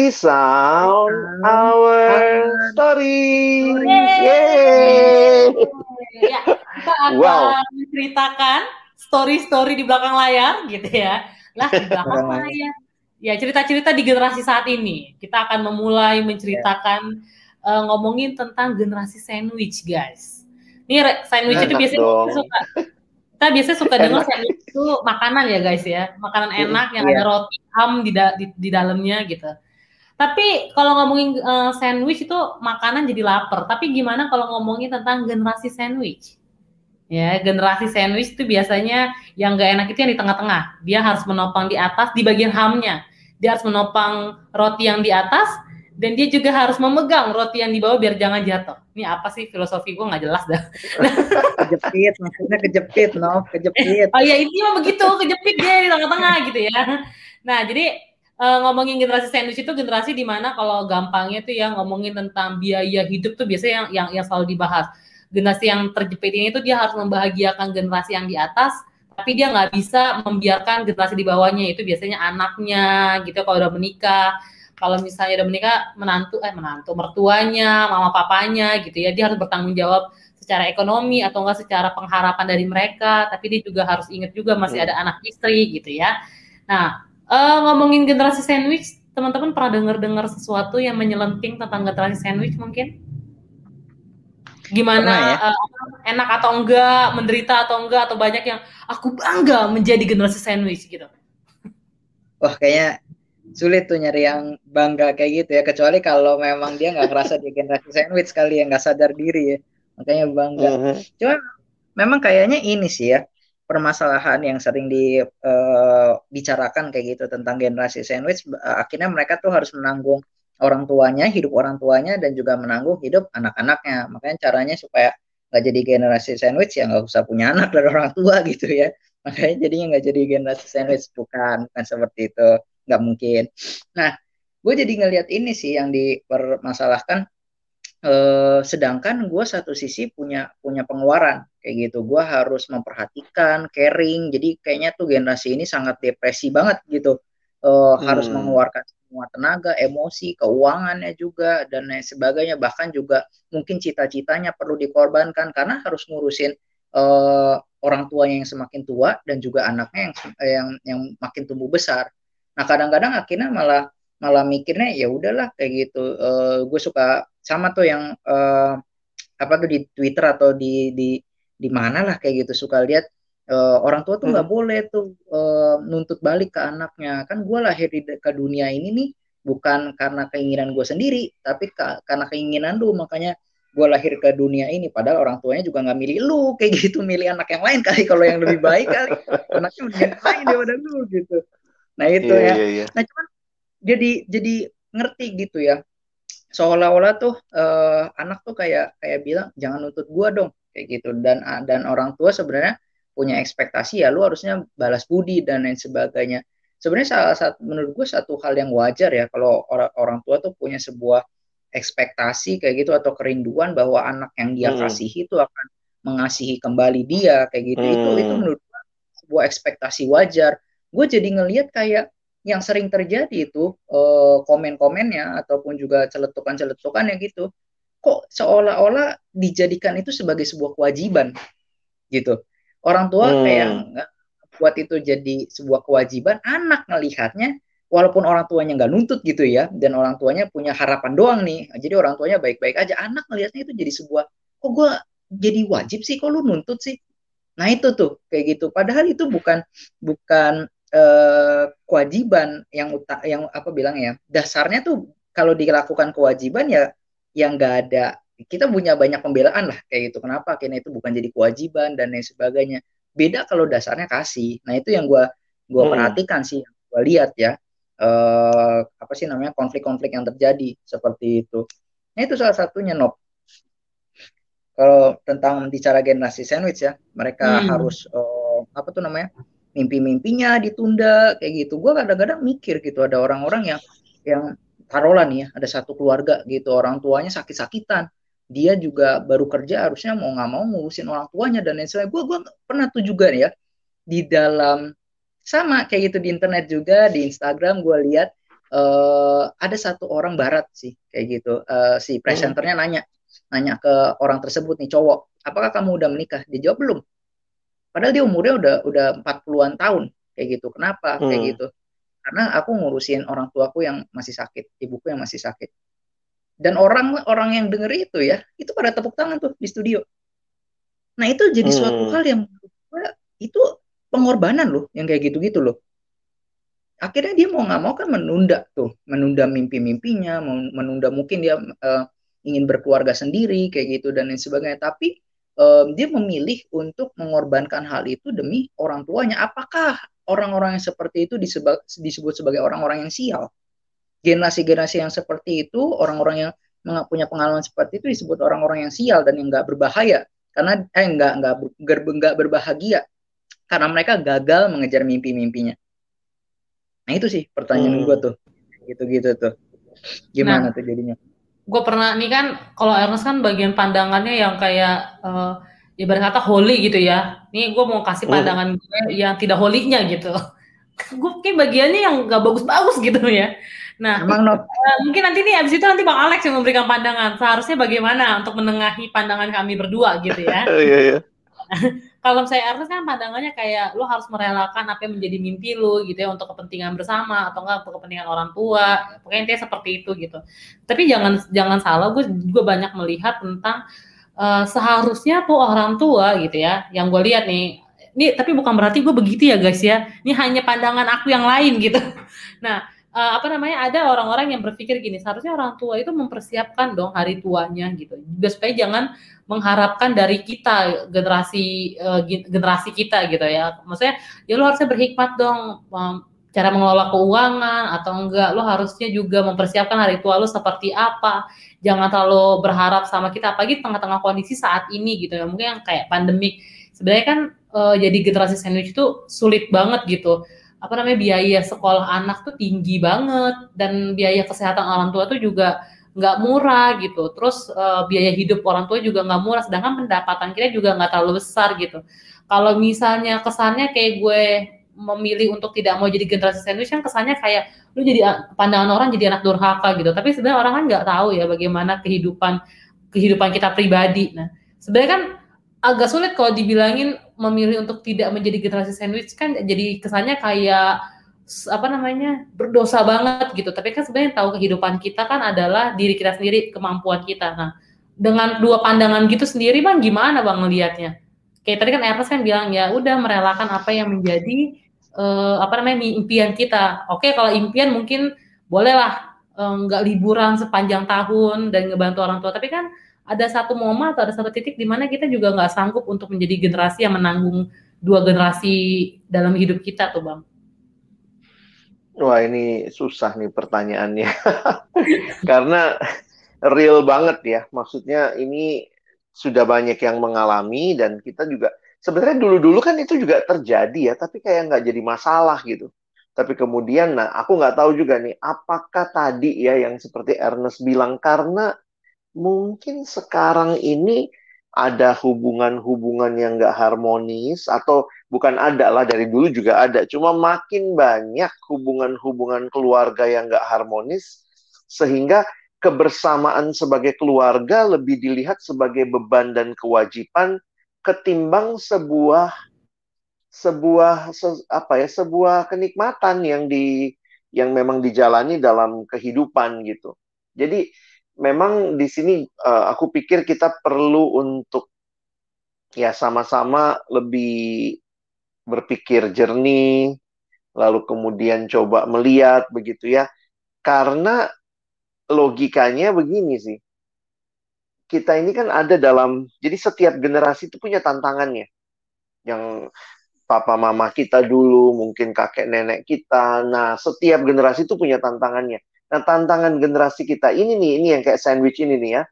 resound our story. Yeay. Ya, kita akan Wow. menceritakan story-story di belakang layar gitu ya. Lah di belakang layar. Ya cerita-cerita di generasi saat ini. Kita akan memulai menceritakan eh, ngomongin tentang generasi sandwich guys. Nih sandwich itu biasanya dong. kita suka kita biasanya suka dengar sandwich itu makanan ya guys ya, makanan enak yang Iya. ada roti ham di, da- di, di dalamnya gitu. Tapi kalau ngomongin eh, sandwich itu makanan jadi lapar. Tapi gimana kalau ngomongin tentang generasi sandwich? Ya, generasi sandwich itu biasanya yang gak enak itu yang di tengah-tengah. Dia harus menopang di atas di bagian hamnya. Dia harus menopang roti yang di atas dan dia juga harus memegang roti yang di bawah biar jangan jatuh. Ini apa sih filosofi gue nggak jelas dah. Kejepit, maksudnya kejepit, no, kejepit. Oh ya ini mah begitu kejepit dia di tengah-tengah gitu ya. Nah jadi eh, ngomongin generasi sandwich itu generasi di mana kalau gampangnya tuh ya ngomongin tentang biaya hidup tuh biasanya yang yang, yang selalu dibahas. Generasi yang terjepit ini tuh dia harus membahagiakan generasi yang di atas, tapi dia nggak bisa membiarkan generasi di bawahnya itu biasanya anaknya gitu kalau udah menikah. Kalau misalnya udah menikah menantu eh menantu mertuanya, mama papanya gitu ya dia harus bertanggung jawab secara ekonomi atau enggak secara pengharapan dari mereka, tapi dia juga harus ingat juga masih ada anak istri gitu ya. Nah, eh, ngomongin generasi sandwich, teman-teman pernah dengar-dengar sesuatu yang menyelenting tentang generasi sandwich mungkin? Gimana Pernah ya. eh, enak atau enggak, menderita atau enggak atau banyak yang aku bangga menjadi generasi sandwich gitu. Wah, kayaknya sulit tuh nyari yang bangga kayak gitu ya. Kecuali kalau memang dia nggak ngerasa di generasi sandwich kali ya, nggak sadar diri ya. Makanya bangga. Mhm. Cuma memang kayaknya ini sih ya permasalahan yang sering dibicarakan kayak gitu tentang generasi sandwich. eh, Akhirnya mereka tuh harus menanggung orang tuanya, hidup orang tuanya, dan juga menanggung hidup anak-anaknya. Makanya caranya supaya nggak jadi generasi sandwich ya nggak usah punya anak dari orang tua gitu ya. Makanya jadinya nggak jadi generasi sandwich bukan bukan seperti itu, nggak mungkin. Nah, gue jadi ngelihat ini sih yang dipermasalahkan eh, sedangkan gue satu sisi punya punya pengeluaran kayak gitu. Gue harus memperhatikan caring. Jadi kayaknya tuh generasi ini sangat depresi banget gitu. Eh, harus Hmm. mengeluarkan semua tenaga emosi keuangannya juga dan lain sebagainya. Bahkan juga mungkin cita-citanya perlu dikorbankan karena harus ngurusin eh, orang tuanya yang semakin tua dan juga anaknya yang yang yang makin tumbuh besar. Nah kadang-kadang akhirnya malah malah mikirnya ya udahlah kayak gitu. Gue suka sama tuh yang eh, apa tuh di Twitter atau di di di mana lah kayak gitu suka lihat eh, orang tua tuh nggak boleh tuh eh, nuntut balik ke anaknya. Kan gue lahir di ke dunia ini nih bukan karena keinginan gue sendiri tapi ka- karena keinginan lu. Makanya gue lahir ke dunia ini padahal orang tuanya juga nggak milih lu. Kayak gitu milih anak yang lain kali kalau yang lebih baik kali. Anaknya yang lain daripada lu gitu. Nah itu Iya, ya. iya, iya. Nah, cuman jadi jadi ngerti gitu ya. Seolah-olah tuh eh, anak tuh kayak kayak bilang jangan nuntut gua dong kayak gitu dan dan orang tua sebenarnya punya ekspektasi ya lu harusnya balas budi dan lain sebagainya. Sebenarnya salah satu menurut gue satu hal yang wajar ya kalau orang orang tua tuh punya sebuah ekspektasi kayak gitu atau kerinduan bahwa anak yang dia Hmm. kasihi itu akan mengasihi kembali dia kayak gitu. Itu itu Hmm. menurut gue sebuah ekspektasi wajar. Gue jadi ngelihat kayak yang sering terjadi itu eh, komen-komennya ataupun juga celetukan-celetukannya gitu kok seolah-olah dijadikan itu sebagai sebuah kewajiban gitu. Orang tua Hmm. kayak buat itu jadi sebuah kewajiban anak ngelihatnya walaupun orang tuanya nggak nuntut gitu ya dan orang tuanya punya harapan doang nih jadi orang tuanya baik-baik aja anak ngelihatnya itu jadi sebuah kok gue jadi wajib sih? Kok lu nuntut sih? Nah itu tuh kayak gitu. Padahal itu bukan bukan eh, kewajiban yang uta, yang apa bilang ya dasarnya tuh kalau dilakukan kewajiban ya yang nggak ada. Kita punya banyak pembelaan lah kayak gitu. Kenapa? Akhirnya itu bukan jadi kewajiban dan lain sebagainya. Beda kalau dasarnya kasih. Nah itu yang gue gua Hmm. perhatikan sih gue lihat ya. Eh, apa sih namanya konflik-konflik yang terjadi seperti itu. Nah itu salah satunya Nop kalau tentang bicara generasi sandwich ya mereka Hmm. harus eh, apa tuh namanya mimpi-mimpinya ditunda kayak gitu. Gue kadang-kadang mikir gitu ada orang-orang yang yang taruhlah nih ya ada satu keluarga gitu orang tuanya sakit-sakitan. Dia juga baru kerja harusnya mau nggak mau ngurusin orang tuanya dan lain sebagainya. Gue gue pernah tuh juga nih ya di dalam sama kayak gitu di internet juga di Instagram gue lihat uh, ada satu orang barat sih kayak gitu. Uh, si presenternya hmm. nanya nanya ke orang tersebut nih cowok apakah kamu udah menikah? Dia jawab belum padahal dia umurnya udah udah 40-an tahun kayak gitu. Kenapa? Hmm. kayak gitu. Karena aku ngurusin orang tuaku yang masih sakit ibuku yang masih sakit. Dan orang orang yang denger itu ya itu pada tepuk tangan tuh di studio. Nah itu jadi hmm. suatu hal yang itu pengorbanan loh yang kayak gitu-gitu loh. Akhirnya dia mau nggak mau kan menunda tuh menunda mimpi-mimpinya menunda mungkin dia uh, ingin berkeluarga sendiri kayak gitu dan lain sebagainya. Tapi um, dia memilih untuk mengorbankan hal itu demi orang tuanya apakah orang-orang yang seperti itu disebut, disebut sebagai orang-orang yang sial generasi-generasi yang seperti itu orang-orang yang punya pengalaman seperti itu disebut orang-orang yang sial dan yang nggak berbahaya karena eh nggak nggak nggak berbahagia karena mereka gagal mengejar mimpi-mimpinya Nah itu sih pertanyaan hmm. gue tuh, gitu-gitu tuh. Gimana nah, tuh jadinya? Gue pernah nih kan, kalau Ernest kan bagian pandangannya yang kayak uh, ibarat kata holy gitu ya. Nih gue mau kasih oh. pandangan gue yang tidak holy-nya gitu. gue kayak bagiannya yang gak bagus-bagus gitu ya. Nah, Emang uh, mungkin nanti nih abis itu nanti Bang Alex yang memberikan pandangan. Seharusnya bagaimana untuk menengahi pandangan kami berdua gitu ya. Iya, iya kalau saya Ernest kan pandangannya kayak lo harus merelakan apa yang menjadi mimpi lo gitu ya untuk kepentingan bersama atau enggak untuk kepentingan orang tua. Pokoknya intinya seperti itu gitu. Tapi jangan jangan salah gue juga banyak melihat tentang uh, seharusnya tuh orang tua gitu ya yang gue lihat nih ini tapi bukan berarti gue begitu ya guys ya. Ini hanya pandangan aku yang lain gitu. Nah uh, apa namanya ada orang-orang yang berpikir gini seharusnya orang tua itu mempersiapkan dong hari tuanya gitu. Supaya jangan mengharapkan dari kita generasi uh, generasi kita gitu ya. Maksudnya ya lo harusnya berhikmat dong um, cara mengelola keuangan atau enggak lo harusnya juga mempersiapkan hari tua lo seperti apa. Jangan terlalu berharap sama kita apalagi tengah-tengah kondisi saat ini gitu ya. Mungkin yang kayak pandemik. Sebenarnya kan uh, jadi generasi sandwich itu sulit banget gitu apa namanya biaya sekolah anak tuh tinggi banget dan biaya kesehatan orang tua tuh juga nggak murah gitu. Terus uh, biaya hidup orang tua juga nggak murah, sedangkan pendapatan kita juga nggak terlalu besar gitu. Kalau misalnya kesannya kayak gue memilih untuk tidak mau jadi generasi sandwich kan kesannya kayak lu jadi pandangan orang jadi anak durhaka gitu. Tapi sebenarnya orang kan nggak tahu ya bagaimana kehidupan kehidupan kita pribadi. Nah, sebenarnya kan agak sulit kalau dibilangin memilih untuk tidak menjadi generasi sandwich kan jadi kesannya kayak apa namanya berdosa banget gitu. Tapi kan sebenarnya tahu kehidupan kita kan adalah diri kita sendiri kemampuan kita. Nah dengan dua pandangan gitu sendiri bang gimana bang melihatnya kayak tadi kan Ernest kan bilang ya udah merelakan apa yang menjadi uh, apa namanya impian kita. Oke kalau impian mungkin bolehlah eh, nggak uh, liburan sepanjang tahun dan ngebantu orang tua. Tapi kan ada satu momen atau ada satu titik di mana kita juga nggak sanggup untuk menjadi generasi yang menanggung dua generasi dalam hidup kita tuh bang. Wah ini susah nih pertanyaannya karena real banget ya. Maksudnya ini sudah banyak yang mengalami dan kita juga sebenarnya dulu-dulu kan itu juga terjadi ya, tapi kayak nggak jadi masalah gitu. Tapi kemudian, nah aku nggak tahu juga nih, apakah tadi ya yang seperti Ernest bilang karena mungkin sekarang ini ada hubungan-hubungan yang nggak harmonis atau bukan ada lah dari dulu juga ada. Cuma makin banyak hubungan-hubungan keluarga yang nggak harmonis sehingga kebersamaan sebagai keluarga lebih dilihat sebagai beban dan kewajiban ketimbang sebuah sebuah se, apa ya sebuah kenikmatan yang di yang memang dijalani dalam kehidupan gitu. Jadi memang di sini uh, aku pikir kita perlu untuk ya sama-sama lebih berpikir jernih, lalu kemudian coba melihat begitu ya. Karena logikanya begini sih. Kita ini kan ada dalam jadi setiap generasi itu punya tantangannya. Yang papa mama kita dulu, mungkin kakek nenek kita. Nah, setiap generasi itu punya tantangannya. Nah, tantangan generasi kita ini nih, ini yang kayak sandwich ini nih ya.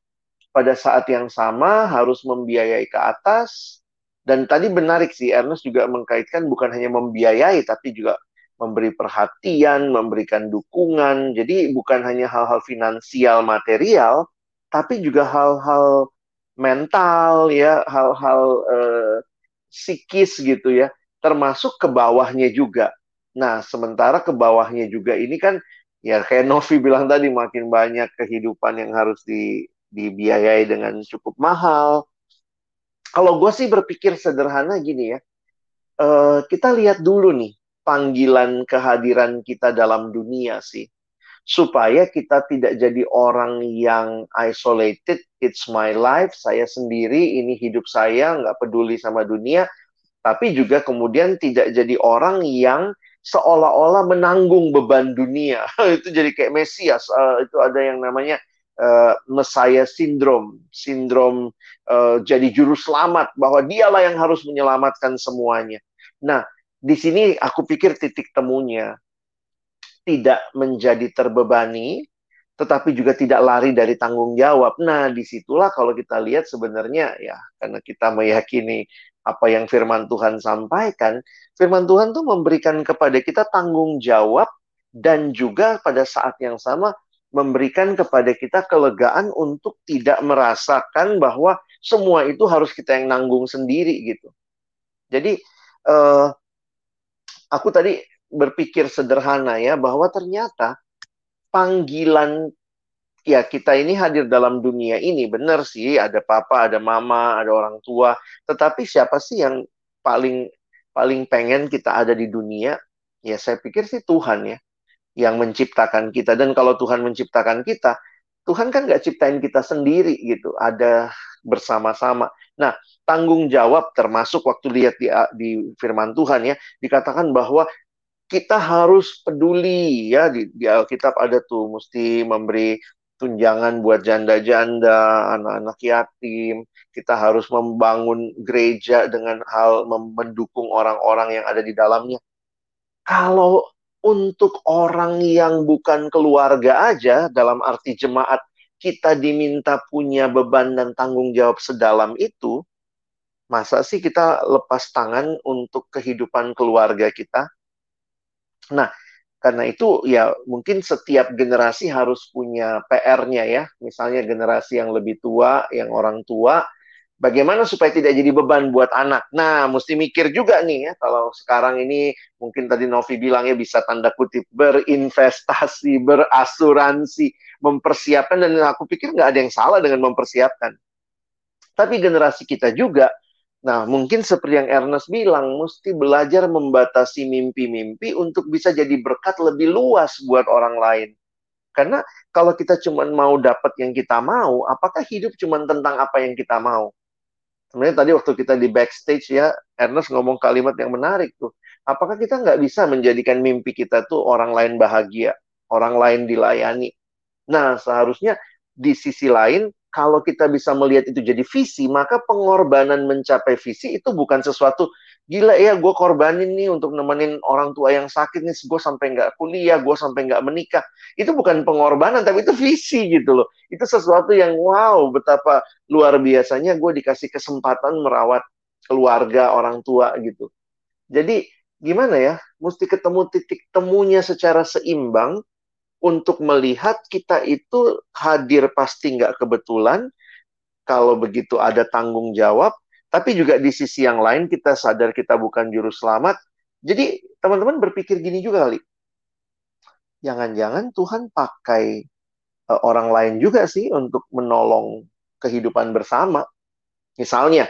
Pada saat yang sama harus membiayai ke atas. Dan tadi menarik sih, Ernest juga mengkaitkan bukan hanya membiayai, tapi juga memberi perhatian, memberikan dukungan. Jadi bukan hanya hal-hal finansial material, tapi juga hal-hal mental ya, hal-hal uh, psikis gitu ya, termasuk ke bawahnya juga. Nah, sementara ke bawahnya juga ini kan ya kayak Novi bilang tadi makin banyak kehidupan yang harus di, dibiayai dengan cukup mahal. Kalau gue sih berpikir sederhana gini ya, uh, kita lihat dulu nih panggilan kehadiran kita dalam dunia sih supaya kita tidak jadi orang yang isolated. It's my life, saya sendiri, ini hidup saya, nggak peduli sama dunia. Tapi juga kemudian tidak jadi orang yang seolah-olah menanggung beban dunia. itu jadi kayak Mesias. Uh, itu ada yang namanya uh, Messiah syndrome, sindrom uh, jadi juru selamat bahwa dialah yang harus menyelamatkan semuanya. Nah, di sini aku pikir titik temunya tidak menjadi terbebani, tetapi juga tidak lari dari tanggung jawab. Nah, di situlah kalau kita lihat sebenarnya ya, karena kita meyakini apa yang firman Tuhan sampaikan, firman Tuhan tuh memberikan kepada kita tanggung jawab dan juga pada saat yang sama memberikan kepada kita kelegaan untuk tidak merasakan bahwa semua itu harus kita yang nanggung sendiri gitu. Jadi uh, aku tadi berpikir sederhana ya bahwa ternyata panggilan ya kita ini hadir dalam dunia ini benar sih ada papa, ada mama, ada orang tua, tetapi siapa sih yang paling paling pengen kita ada di dunia? Ya saya pikir sih Tuhan ya yang menciptakan kita dan kalau Tuhan menciptakan kita, Tuhan kan nggak ciptain kita sendiri gitu, ada bersama-sama. Nah, tanggung jawab termasuk waktu lihat di, di firman Tuhan ya, dikatakan bahwa kita harus peduli ya di, di Alkitab ada tuh mesti memberi tunjangan buat janda-janda, anak-anak yatim. Kita harus membangun gereja dengan hal mendukung orang-orang yang ada di dalamnya. Kalau untuk orang yang bukan keluarga aja, dalam arti jemaat, kita diminta punya beban dan tanggung jawab sedalam itu, masa sih kita lepas tangan untuk kehidupan keluarga kita? Nah, karena itu ya mungkin setiap generasi harus punya PR-nya ya. Misalnya generasi yang lebih tua, yang orang tua, bagaimana supaya tidak jadi beban buat anak. Nah, mesti mikir juga nih ya, kalau sekarang ini mungkin tadi Novi bilang ya bisa tanda kutip berinvestasi, berasuransi, mempersiapkan, dan aku pikir nggak ada yang salah dengan mempersiapkan. Tapi generasi kita juga Nah, mungkin seperti yang Ernest bilang, mesti belajar membatasi mimpi-mimpi untuk bisa jadi berkat lebih luas buat orang lain. Karena kalau kita cuma mau dapat yang kita mau, apakah hidup cuma tentang apa yang kita mau? Sebenarnya tadi waktu kita di backstage ya, Ernest ngomong kalimat yang menarik tuh. Apakah kita nggak bisa menjadikan mimpi kita tuh orang lain bahagia, orang lain dilayani? Nah, seharusnya di sisi lain kalau kita bisa melihat itu jadi visi, maka pengorbanan mencapai visi itu bukan sesuatu gila ya gue korbanin nih untuk nemenin orang tua yang sakit nih, gue sampai nggak kuliah, gue sampai nggak menikah. Itu bukan pengorbanan, tapi itu visi gitu loh. Itu sesuatu yang wow, betapa luar biasanya gue dikasih kesempatan merawat keluarga orang tua gitu. Jadi gimana ya, mesti ketemu titik temunya secara seimbang untuk melihat kita itu hadir pasti nggak kebetulan, kalau begitu ada tanggung jawab, tapi juga di sisi yang lain kita sadar kita bukan juru selamat. Jadi teman-teman berpikir gini juga kali, jangan-jangan Tuhan pakai uh, orang lain juga sih untuk menolong kehidupan bersama. Misalnya,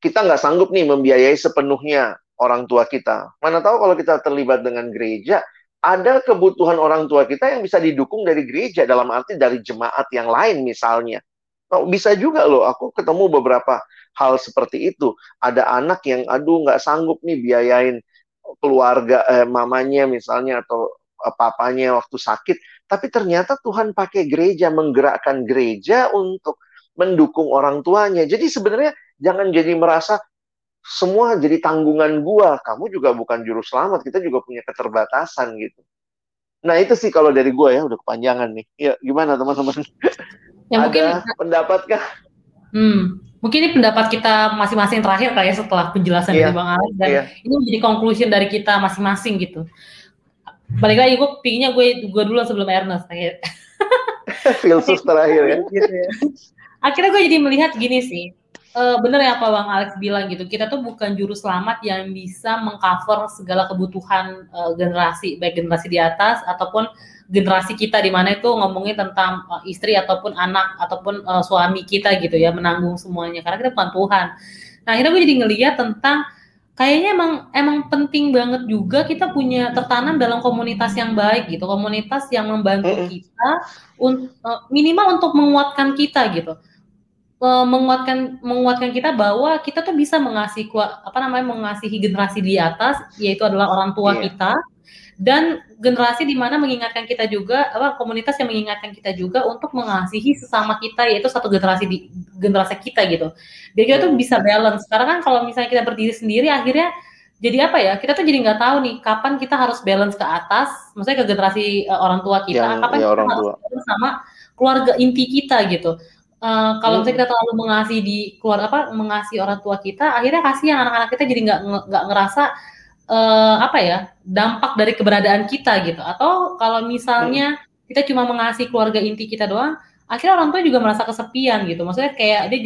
kita nggak sanggup nih membiayai sepenuhnya orang tua kita. Mana tahu kalau kita terlibat dengan gereja, ada kebutuhan orang tua kita yang bisa didukung dari gereja dalam arti dari jemaat yang lain misalnya. Oh, bisa juga loh, aku ketemu beberapa hal seperti itu. Ada anak yang aduh nggak sanggup nih biayain keluarga eh, mamanya misalnya atau eh, papanya waktu sakit, tapi ternyata Tuhan pakai gereja menggerakkan gereja untuk mendukung orang tuanya. Jadi sebenarnya jangan jadi merasa semua jadi tanggungan gua. Kamu juga bukan juru selamat, kita juga punya keterbatasan gitu. Nah itu sih kalau dari gua ya udah kepanjangan nih. Ya gimana teman-teman? Ya, mungkin, Ada pendapat kah? Hmm, mungkin ini pendapat kita masing-masing terakhir kayak ya, setelah penjelasan yeah. dari Bang Alex dan yeah. ini menjadi conclusion dari kita masing-masing gitu. Balik lagi gue pinginnya gue gue dulu sebelum Ernest kayak. Filsuf terakhir ya. gitu ya. Akhirnya gue jadi melihat gini sih uh, bener ya apa Bang Alex bilang gitu. Kita tuh bukan juru selamat yang bisa mengcover segala kebutuhan uh, generasi, baik generasi di atas ataupun generasi kita di mana itu ngomongin tentang uh, istri ataupun anak ataupun uh, suami kita gitu ya menanggung semuanya karena kita bukan Tuhan. Nah akhirnya gue jadi ngeliat tentang kayaknya emang emang penting banget juga kita punya tertanam dalam komunitas yang baik gitu, komunitas yang membantu kita un, uh, minimal untuk menguatkan kita gitu menguatkan menguatkan kita bahwa kita tuh bisa mengasihi apa namanya mengasihi generasi di atas yaitu adalah orang tua yeah. kita dan generasi di mana mengingatkan kita juga apa komunitas yang mengingatkan kita juga untuk mengasihi sesama kita yaitu satu generasi di generasi kita gitu. Biar kita tuh bisa balance. Karena kan kalau misalnya kita berdiri sendiri akhirnya jadi apa ya? Kita tuh jadi nggak tahu nih kapan kita harus balance ke atas, maksudnya ke generasi uh, orang tua kita, yang, kapan ya, kita harus balance sama keluarga inti kita gitu. Uh, kalau misalnya kita terlalu mengasihi di keluar apa mengasihi orang tua kita, akhirnya kasihan anak-anak kita jadi nggak nggak ngerasa uh, apa ya dampak dari keberadaan kita gitu. Atau kalau misalnya hmm. kita cuma mengasihi keluarga inti kita doang, akhirnya orang tua juga merasa kesepian gitu. Maksudnya kayak dia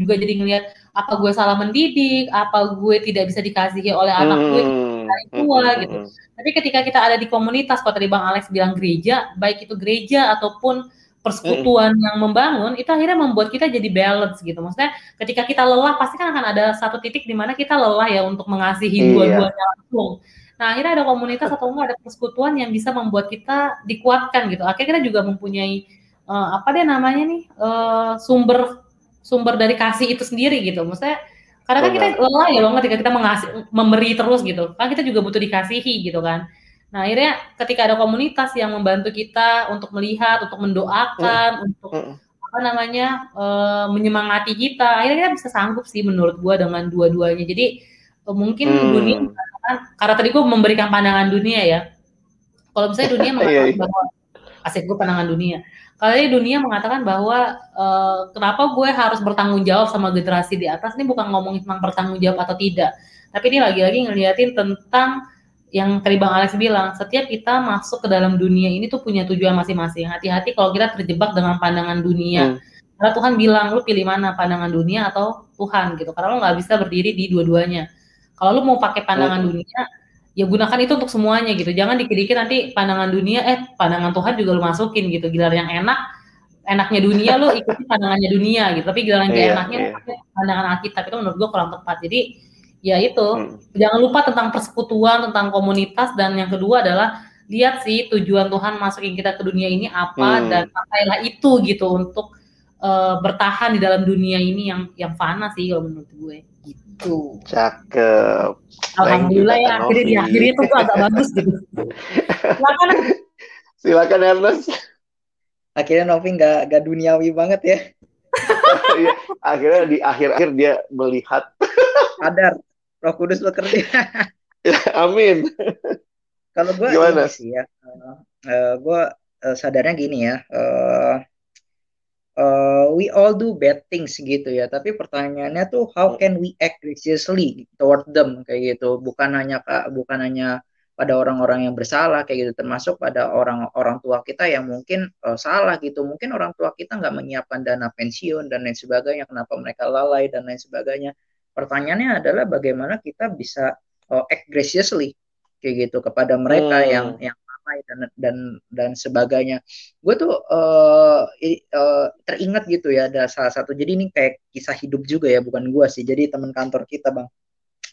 juga jadi ngelihat apa gue salah mendidik, apa gue tidak bisa dikasihi oleh anak gue dari tua hmm. gitu. Tapi ketika kita ada di komunitas, kalau tadi Bang Alex bilang gereja, baik itu gereja ataupun persekutuan hmm. yang membangun itu akhirnya membuat kita jadi balance gitu. Maksudnya ketika kita lelah pasti kan akan ada satu titik di mana kita lelah ya untuk mengasihi iya. dua-duanya langsung. Nah akhirnya ada komunitas atau enggak ada persekutuan yang bisa membuat kita dikuatkan gitu. Akhirnya kita juga mempunyai uh, apa deh namanya nih uh, sumber sumber dari kasih itu sendiri gitu. Maksudnya karena kan kita lelah ya loh ketika kita mengasih memberi terus gitu. Kan kita juga butuh dikasihi gitu kan. Nah, akhirnya ketika ada komunitas yang membantu kita untuk melihat, untuk mendoakan, mm. untuk mm. apa namanya e, menyemangati kita, akhirnya kita bisa sanggup sih menurut gua dengan dua-duanya. Jadi e, mungkin mm. dunia karena tadi gua memberikan pandangan dunia ya. Kalau misalnya dunia mengatakan iya, iya. bahwa asik gue pandangan dunia. Kalau dunia mengatakan bahwa e, kenapa gue harus bertanggung jawab sama generasi di atas ini bukan ngomongin tentang bertanggung jawab atau tidak, tapi ini lagi-lagi ngeliatin tentang yang tadi Bang Alex bilang, setiap kita masuk ke dalam dunia ini tuh punya tujuan masing-masing. Hati-hati kalau kita terjebak dengan pandangan dunia. Hmm. Karena Tuhan bilang, lu pilih mana, pandangan dunia atau Tuhan gitu. Karena lu nggak bisa berdiri di dua-duanya. Kalau lu mau pakai pandangan hmm. dunia, ya gunakan itu untuk semuanya gitu. Jangan dikit-dikit nanti pandangan dunia, eh pandangan Tuhan juga lu masukin gitu. Giliran yang enak, enaknya dunia lu ikuti pandangannya dunia gitu. Tapi giliran yeah, enaknya yeah. pandangan Alkitab itu menurut gua kurang tepat. Jadi ya itu hmm. jangan lupa tentang persekutuan tentang komunitas dan yang kedua adalah lihat sih tujuan Tuhan masukin kita ke dunia ini apa hmm. dan pakailah itu gitu untuk uh, bertahan di dalam dunia ini yang yang fana sih kalau menurut gue gitu. Cakep. Alhamdulillah ya akhirnya di akhir itu tuh agak bagus gitu. Silakan. Silakan Ernest. Akhirnya Novi nggak nggak duniawi banget ya. Iya, akhirnya di akhir-akhir dia melihat sadar Roh Kudus bekerja. ya, amin. Kalau gue Gimana? sih ya, uh, uh, eh, gue uh, sadarnya gini ya, uh, uh, we all do bad things gitu ya. Tapi pertanyaannya tuh how can we act graciously toward them kayak gitu. Bukan hanya bukan hanya pada orang-orang yang bersalah kayak gitu termasuk pada orang-orang tua kita yang mungkin uh, salah gitu mungkin orang tua kita nggak menyiapkan dana pensiun dan lain sebagainya kenapa mereka lalai dan lain sebagainya pertanyaannya adalah bagaimana kita bisa uh, act graciously kayak gitu kepada mereka hmm. yang yang ramai dan dan dan sebagainya. Gue tuh uh, uh, teringat gitu ya ada salah satu jadi ini kayak kisah hidup juga ya bukan gue sih jadi teman kantor kita bang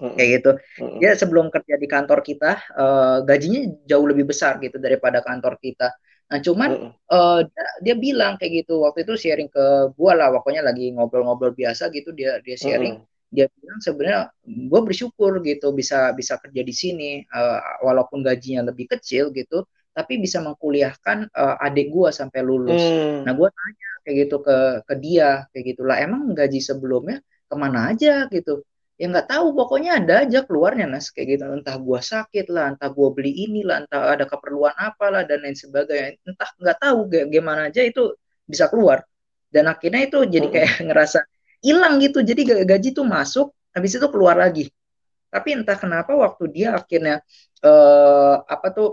hmm. kayak gitu. Hmm. Dia sebelum kerja di kantor kita uh, gajinya jauh lebih besar gitu daripada kantor kita. Nah, cuman mm. uh, dia, dia bilang kayak gitu waktu itu sharing ke gua lah, pokoknya lagi ngobrol-ngobrol biasa gitu dia dia sharing. Mm dia bilang sebenarnya gue bersyukur gitu bisa bisa kerja di sini uh, walaupun gajinya lebih kecil gitu tapi bisa mengkuliahkan uh, adik gue sampai lulus. Hmm. Nah gue tanya kayak gitu ke ke dia kayak gitulah emang gaji sebelumnya ke mana aja gitu ya nggak tahu pokoknya ada aja keluarnya nas kayak gitu entah gue sakit lah entah gue beli ini lah entah ada keperluan apalah dan lain sebagainya entah nggak tahu gimana aja itu bisa keluar dan akhirnya itu jadi hmm. kayak ngerasa hilang gitu. Jadi gaji tuh masuk habis itu keluar lagi. Tapi entah kenapa waktu dia akhirnya uh, apa tuh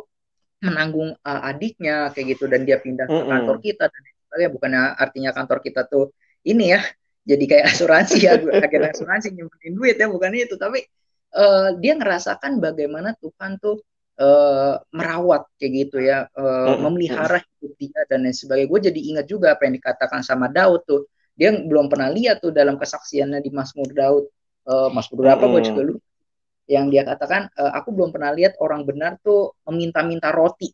menanggung uh, adiknya kayak gitu. Dan dia pindah ke kantor kita dan sebagainya. Bukannya artinya kantor kita tuh ini ya jadi kayak asuransi ya. Agen asuransi nyimpenin duit ya bukan itu. Tapi uh, dia ngerasakan bagaimana Tuhan tuh uh, merawat kayak gitu ya. Uh, memelihara hidup dia dan lain sebagainya. Gue jadi ingat juga apa yang dikatakan sama Daud tuh dia belum pernah lihat tuh dalam kesaksiannya di Mazmur Daud. Uh, Mazmur berapa gue juga lupa. Yang dia katakan uh, aku belum pernah lihat orang benar tuh meminta-minta roti.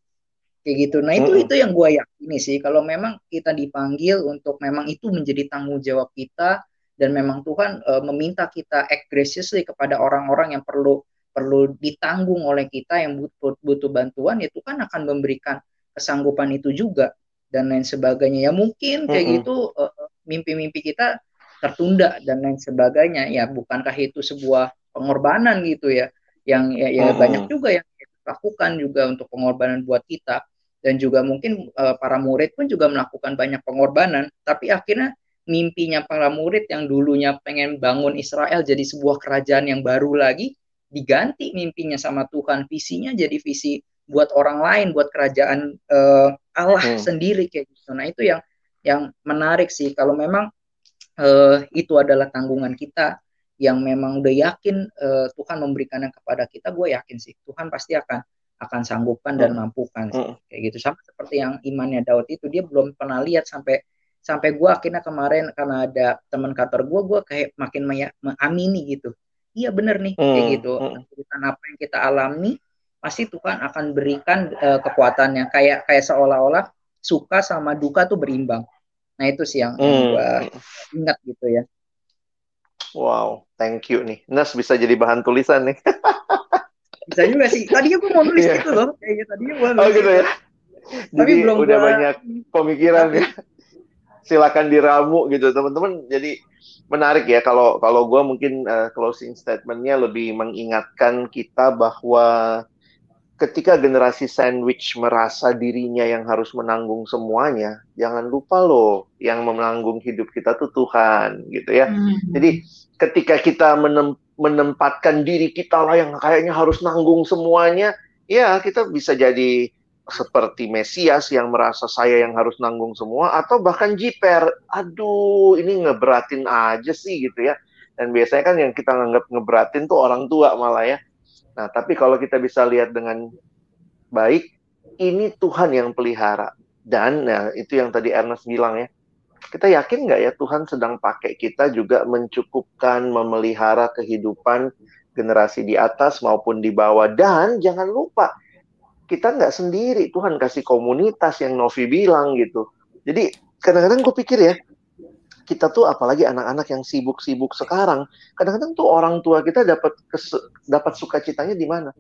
Kayak gitu. Nah itu itu yang gue yakini sih. Kalau memang kita dipanggil untuk memang itu menjadi tanggung jawab kita dan memang Tuhan uh, meminta kita act graciously kepada orang-orang yang perlu perlu ditanggung oleh kita yang butuh butuh bantuan ya Tuhan akan memberikan kesanggupan itu juga dan lain sebagainya. Ya mungkin kayak mm -hmm. gitu uh, mimpi-mimpi kita tertunda dan lain sebagainya. Ya bukankah itu sebuah pengorbanan gitu ya? Yang ya, ya -hmm. banyak juga yang lakukan juga untuk pengorbanan buat kita. Dan juga mungkin uh, para murid pun juga melakukan banyak pengorbanan. Tapi akhirnya mimpinya para murid yang dulunya pengen bangun Israel jadi sebuah kerajaan yang baru lagi diganti mimpinya sama Tuhan. Visinya jadi visi buat orang lain buat kerajaan uh, Allah hmm. sendiri kayak gitu. Nah itu yang yang menarik sih kalau memang uh, itu adalah tanggungan kita yang memang udah yakin uh, Tuhan memberikannya kepada kita gue yakin sih Tuhan pasti akan akan sanggupkan dan hmm. mampukan hmm. kayak gitu sama seperti yang imannya Daud itu dia belum pernah lihat sampai sampai gue akhirnya kemarin karena ada teman kantor gue gue kayak makin mengamini gitu iya bener nih hmm. kayak gitu hmm. apa yang kita alami pasti Tuhan akan berikan uh, kekuatannya kayak kayak seolah-olah suka sama duka tuh berimbang. Nah itu sih yang, hmm. gue ingat gitu ya. Wow thank you nih. Nas bisa jadi bahan tulisan nih. Bisa juga sih. Tadinya gue mau nulis yeah. gitu loh. Kayaknya tadinya gue oh gitu ya. tapi belum udah gua... banyak pemikiran ya. Silakan diramu gitu teman-teman. Jadi menarik ya kalau kalau gue mungkin uh, closing statementnya lebih mengingatkan kita bahwa ketika generasi sandwich merasa dirinya yang harus menanggung semuanya, jangan lupa loh yang menanggung hidup kita tuh Tuhan gitu ya. Hmm. Jadi ketika kita menem menempatkan diri kita lah yang kayaknya harus nanggung semuanya, ya kita bisa jadi seperti Mesias yang merasa saya yang harus nanggung semua atau bahkan jiper, aduh ini ngeberatin aja sih gitu ya. Dan biasanya kan yang kita nganggap ngeberatin tuh orang tua malah ya. Nah, tapi kalau kita bisa lihat dengan baik, ini Tuhan yang pelihara. Dan nah, itu yang tadi Ernest bilang ya, kita yakin nggak ya Tuhan sedang pakai kita juga mencukupkan, memelihara kehidupan generasi di atas maupun di bawah. Dan jangan lupa, kita nggak sendiri. Tuhan kasih komunitas yang Novi bilang gitu. Jadi kadang-kadang gue pikir ya, kita tuh apalagi anak-anak yang sibuk-sibuk sekarang, kadang-kadang tuh orang tua kita dapat dapat sukacitanya di mana?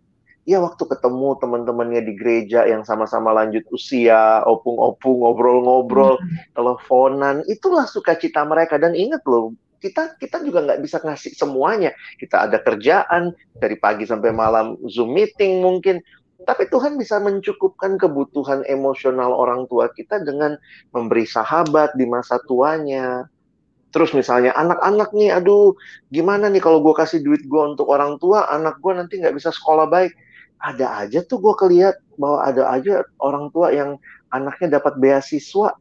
ya waktu ketemu teman-temannya di gereja yang sama-sama lanjut usia, opung-opung, ngobrol-ngobrol, hmm. teleponan, itulah sukacita mereka. Dan ingat loh, kita kita juga nggak bisa ngasih semuanya. Kita ada kerjaan dari pagi sampai malam Zoom meeting mungkin. Tapi Tuhan bisa mencukupkan kebutuhan emosional orang tua kita dengan memberi sahabat di masa tuanya. Terus misalnya anak-anak nih, aduh gimana nih kalau gue kasih duit gue untuk orang tua, anak gue nanti nggak bisa sekolah baik ada aja tuh gue kelihat bahwa ada aja orang tua yang anaknya dapat beasiswa.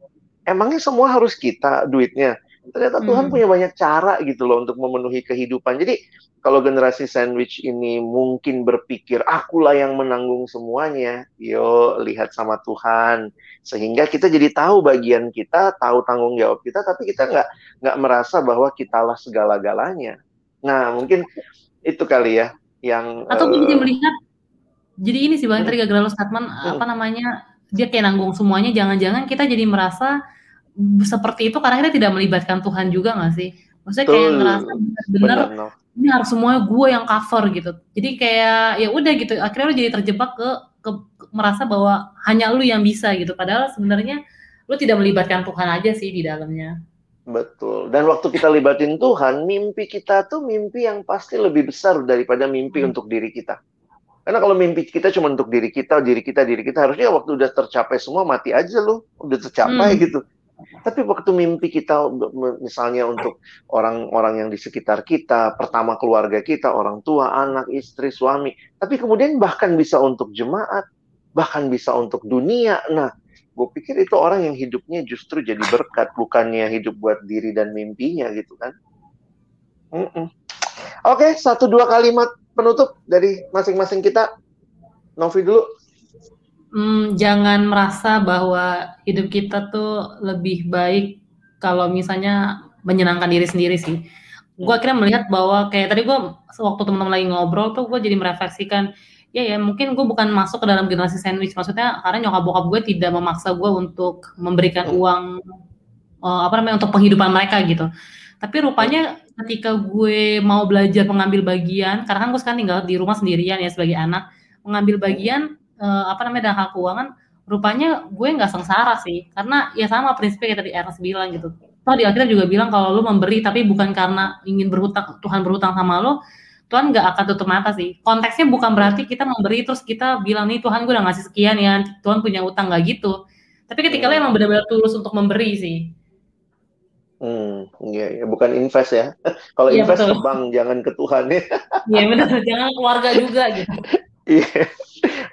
Emangnya semua harus kita duitnya? Ternyata Tuhan hmm. punya banyak cara gitu loh untuk memenuhi kehidupan. Jadi kalau generasi sandwich ini mungkin berpikir akulah yang menanggung semuanya, yo lihat sama Tuhan sehingga kita jadi tahu bagian kita, tahu tanggung jawab kita, tapi kita nggak nggak merasa bahwa kitalah segala-galanya. Nah mungkin itu kali ya yang atau uh, bisa melihat jadi ini sih bang hmm. tadi gagal statement hmm. apa namanya dia kayak nanggung semuanya jangan-jangan kita jadi merasa seperti itu karena kita tidak melibatkan Tuhan juga nggak sih maksudnya kayak Tuh. ngerasa benar ini harus semuanya gue yang cover gitu jadi kayak ya udah gitu akhirnya lu jadi terjebak ke, ke, ke merasa bahwa hanya lu yang bisa gitu padahal sebenarnya lu tidak melibatkan Tuhan aja sih di dalamnya Betul. Dan waktu kita libatin Tuhan, mimpi kita tuh mimpi yang pasti lebih besar daripada mimpi hmm. untuk diri kita. Karena kalau mimpi kita cuma untuk diri kita, diri kita, diri kita, harusnya waktu udah tercapai semua mati aja loh, udah tercapai hmm. gitu. Tapi waktu mimpi kita misalnya untuk orang-orang yang di sekitar kita, pertama keluarga kita, orang tua, anak, istri, suami, tapi kemudian bahkan bisa untuk jemaat, bahkan bisa untuk dunia. Nah, gue pikir itu orang yang hidupnya justru jadi berkat bukannya hidup buat diri dan mimpinya gitu kan mm -mm. oke satu dua kalimat penutup dari masing-masing kita Novi dulu hmm, jangan merasa bahwa hidup kita tuh lebih baik kalau misalnya menyenangkan diri sendiri sih. Gue akhirnya melihat bahwa kayak tadi gue waktu teman-teman lagi ngobrol tuh gue jadi merefleksikan ya ya mungkin gue bukan masuk ke dalam generasi sandwich. Maksudnya karena nyokap bokap gue tidak memaksa gue untuk memberikan uang uh, apa namanya untuk penghidupan mereka gitu. Tapi rupanya ketika gue mau belajar mengambil bagian karena kan gue sekarang tinggal di rumah sendirian ya sebagai anak mengambil bagian uh, apa namanya dalam hal keuangan rupanya gue nggak sengsara sih karena ya sama prinsipnya kayak tadi Ernest bilang gitu toh di akhirnya juga bilang kalau lu memberi tapi bukan karena ingin berhutang Tuhan berhutang sama lo Tuhan nggak akan tutup mata sih konteksnya bukan berarti kita memberi terus kita bilang nih Tuhan gue udah ngasih sekian ya Tuhan punya utang nggak gitu tapi ketika hmm. lo emang benar-benar tulus untuk memberi sih Hmm, iya, ya. bukan invest ya. Kalau ya, invest betul. ke bank, jangan ke Tuhan ya. Iya benar, jangan keluarga juga gitu. Iya,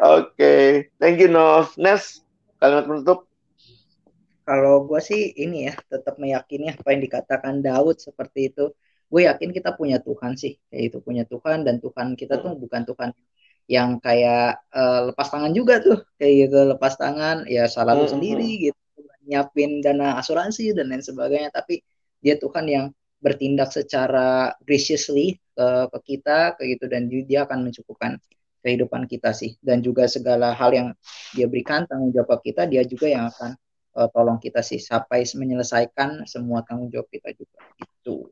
okay. thank you Nov. Nes, kalimat penutup? Kalau gue sih ini ya tetap meyakini apa yang dikatakan Daud seperti itu. Gue yakin kita punya Tuhan sih kayak itu punya Tuhan dan Tuhan kita tuh bukan Tuhan yang kayak uh, lepas tangan juga tuh. Kayak gitu lepas tangan ya salah lu sendiri gitu. Nyiapin dana asuransi dan lain sebagainya. Tapi dia Tuhan yang bertindak secara graciously ke, ke kita kayak gitu. Dan dia akan mencukupkan kehidupan kita sih dan juga segala hal yang dia berikan tanggung jawab kita dia juga yang akan uh, tolong kita sih sampai menyelesaikan semua tanggung jawab kita juga itu.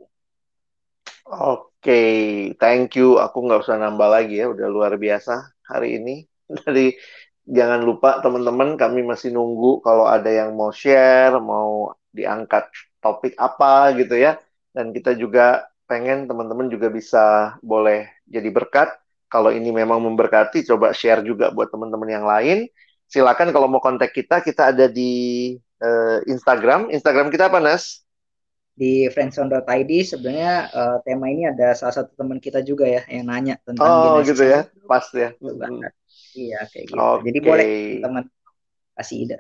Oke, okay, thank you. Aku nggak usah nambah lagi ya, udah luar biasa hari ini. Jadi jangan lupa teman-teman, kami masih nunggu kalau ada yang mau share, mau diangkat topik apa gitu ya. Dan kita juga pengen teman-teman juga bisa boleh jadi berkat. Kalau ini memang memberkati, coba share juga buat teman-teman yang lain silakan kalau mau kontak kita, kita ada di uh, Instagram. Instagram kita apa, Nas? Di friendzone.id sebenarnya uh, tema ini ada salah satu teman kita juga ya yang nanya tentang Oh, gitu ya. Pas ya. Hmm. Iya, kayak gitu. Okay. Jadi boleh teman kasih ide.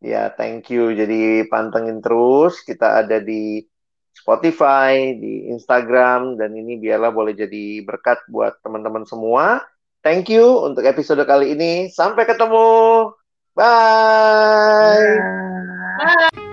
Ya, thank you. Jadi pantengin terus. Kita ada di Spotify, di Instagram, dan ini biarlah boleh jadi berkat buat teman-teman semua. Thank you untuk episode kali ini. Sampai ketemu. Bye. Bye. Bye.